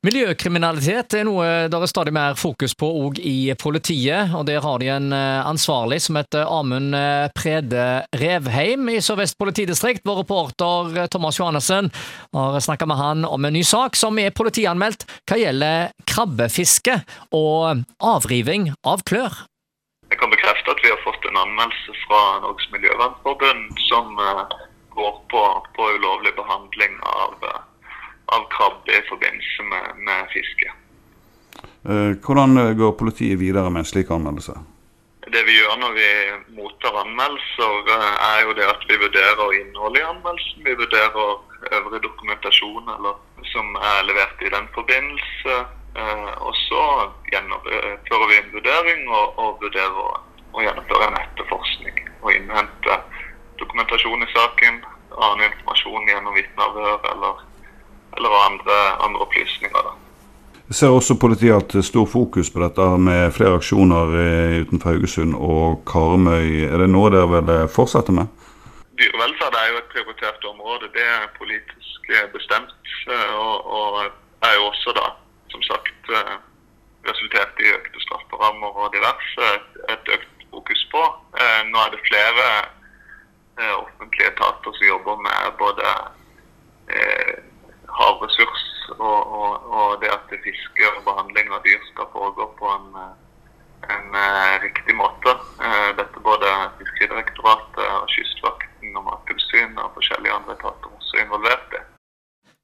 Miljøkriminalitet er noe det er stadig mer fokus på òg i politiet. og Der har de en eh, ansvarlig som heter Amund eh, Prede Revheim i Sør-Vest politidistrikt. Vår reporter eh, Thomas Johannessen har snakka med han om en ny sak som er politianmeldt hva gjelder krabbefiske og avriving av klør. Jeg kan bekrefte at vi har fått en anmeldelse fra Norges Miljøvernforbund som går på, på ulovlig behandling av av krabbe i forbindelse med, med fiske. Eh, hvordan eh, går politiet videre med en slik anmeldelse? Det vi gjør når vi mottar anmeldelser, eh, er jo det at vi vurderer innholdet i anmeldelsen. Vi vurderer øvrig dokumentasjon eller, som er levert i den forbindelse. Og så gjennomfører vi en vurdering og, og vurderer å gjennomføre en etterforskning. Og innhente dokumentasjon i saken, annen informasjon gjennom vitneavhør eller eller andre, andre opplysninger. Da. Jeg ser også politiet hatt stor fokus på dette med flere aksjoner eh, utenfor Haugesund og Karmøy. Er det noe dere vil eh, fortsette med? Dyrevelferd er jo et prioritert område. Det er politisk eh, bestemt. Og, og er jo også da, som sagt, resultert i økte strafferammer og diverse. Et økt fokus på. Nå er det flere offentlige etater som jobber med både havressurs og, og, og, det at fiske og behandling av dyr skal foregå på en, en uh, riktig måte. Uh, dette både Fiskeridirektoratet og Kystvakten og Mattilsynet og forskjellige andre etater også involvert i.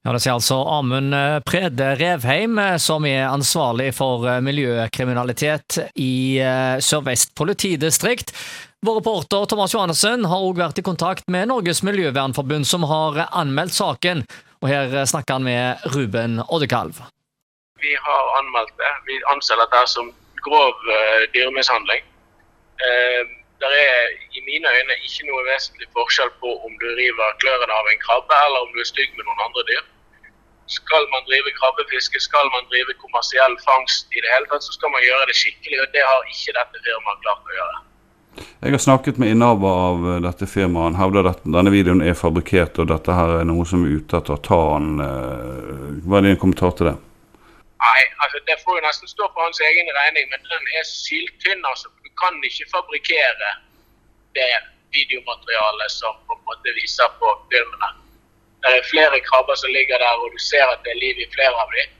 Ja, Det sier altså Amund eh, Prede Revheim, som er ansvarlig for miljøkriminalitet i Sør-Vest politidistrikt. Vår reporter Thomas Johannessen har òg vært i kontakt med Norges Miljøvernforbund, som har anmeldt saken. Og her snakker han med Ruben Oddekalv. Vi har anmeldt det. Vi anser dette som grov uh, dyremishandling. Uh, det er i mine øyne ikke noe vesentlig forskjell på om du river klørne av en krabbe, eller om du er stygg med noen andre dyr. Skal man drive krabbefiske, skal man drive kommersiell fangst i det hele tatt, så skal man gjøre det skikkelig. og Det har ikke dette firmaet klart å gjøre. Jeg har snakket med innehaver av eh, dette firmaet. Han hevder at denne videoen er fabrikkert, og dette her er noe som er ute etter å ta han. Eh, hva er din kommentar til det? Nei, altså Det får jo nesten stå for hans egen regning, men den er syltynn. altså. Du kan ikke fabrikkere det videomaterialet som på en måte viser på filmene. Det er flere krabber som ligger der, og du ser at det er liv i flere av dem.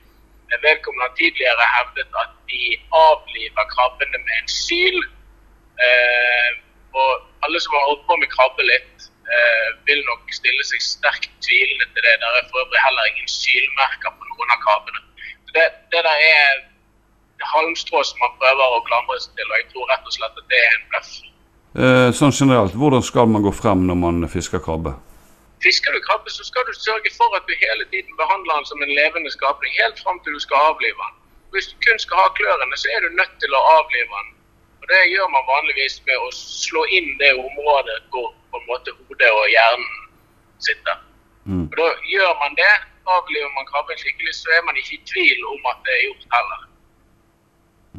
Vedkommende har tidligere hevdet at de avliver krabbene med en syl Eh, og alle som har holdt på med krabbe litt, eh, vil nok stille seg sterkt tvilende til det. Der er for øvrig heller ingen sylmerker på noen av krabbene. Det, det der er halmstrå som man prøver å klamre seg til, og jeg tror rett og slett at det er en bløff. Eh, sånn generelt, Hvordan skal man gå frem når man fisker krabbe? Fisker du krabbe, så skal du sørge for at du hele tiden behandler den som en levende skapning, helt fram til du skal avlive den. Hvis du kun skal ha klørne, så er du nødt til å avlive den og Det gjør man vanligvis med å slå inn det området hvor på en måte hodet og hjernen sitter. Mm. Og Da gjør man det. Avliver man krabben skikkelig, så er man ikke i tvil om at det er gjort heller.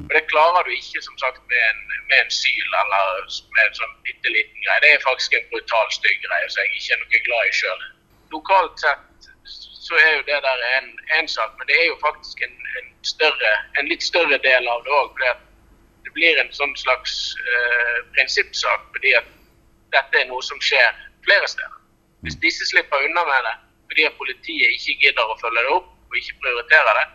Og Det klarer du ikke som sagt med en, med en syl eller med en sånn bitte liten greie. Det er faktisk en brutal stygg greie som jeg ikke er noe glad i sjøl. Lokalt sett så er jo det der en, en sak, men det er jo faktisk en, en, større, en litt større del av det òg blir en sånn slags eh, prinsippsak, fordi at dette er noe som skjer flere steder. Hvis disse slipper unna med det fordi at politiet ikke gidder å følge det opp og ikke prioriterer det,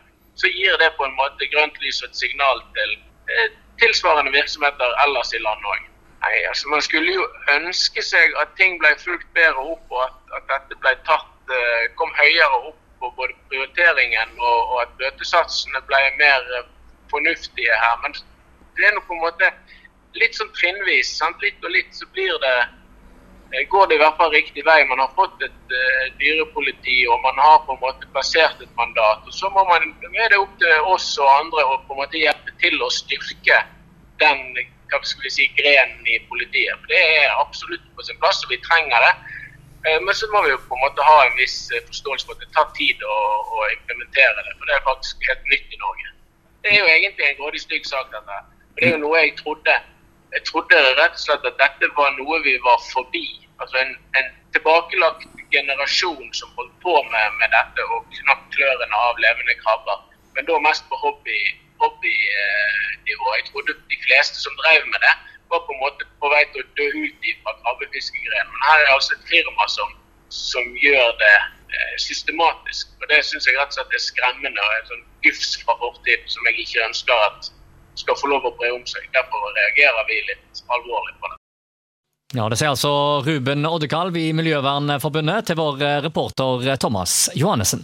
så gir det på en måte grønt lys og et signal til eh, tilsvarende virksomheter ellers i landet òg. Altså, man skulle jo ønske seg at ting ble fulgt bedre opp, og at, at dette ble tatt, uh, kom høyere opp på både prioriteringen og, og at bøtesatsene ble mer fornuftige her. Men det er noe på en måte litt sånn trinnvis. Sant? Litt og litt så blir det eh, går det i hvert fall riktig vei. Man har fått et uh, dyrepoliti og man har på en måte plassert et mandat. og Så må man, er det opp til oss og andre å på en måte hjelpe til å styrke den hva skal vi si, grenen i politiet. For Det er absolutt på sin plass, og vi trenger det. Uh, men så må vi jo på en måte ha en viss forståelse for at det tar tid å, å implementere det. For det er faktisk helt nytt i Norge. Det er jo egentlig en grådig stygg sak, dette. Det er jo noe jeg trodde. Jeg trodde rett og slett at dette var noe vi var forbi. Altså en, en tilbakelagt generasjon som holdt på med, med dette og knakk klørne av levende krabber. men da mest på hobby, hobbynivå. Jeg trodde de fleste som drev med det, var på en måte på vei til å dø ut fra krabbefiskegrenen. Men her er det altså et firma som, som gjør det eh, systematisk. Og Det syns jeg rett og slett er skremmende og en sånn gufs fra fortiden som jeg ikke ønsker at skal få lov å bre om seg. Derfor reagerer vi litt alvorlig på det. Ja, Det sier altså Ruben Oddekalv i Miljøvernforbundet til vår reporter Thomas Johannessen.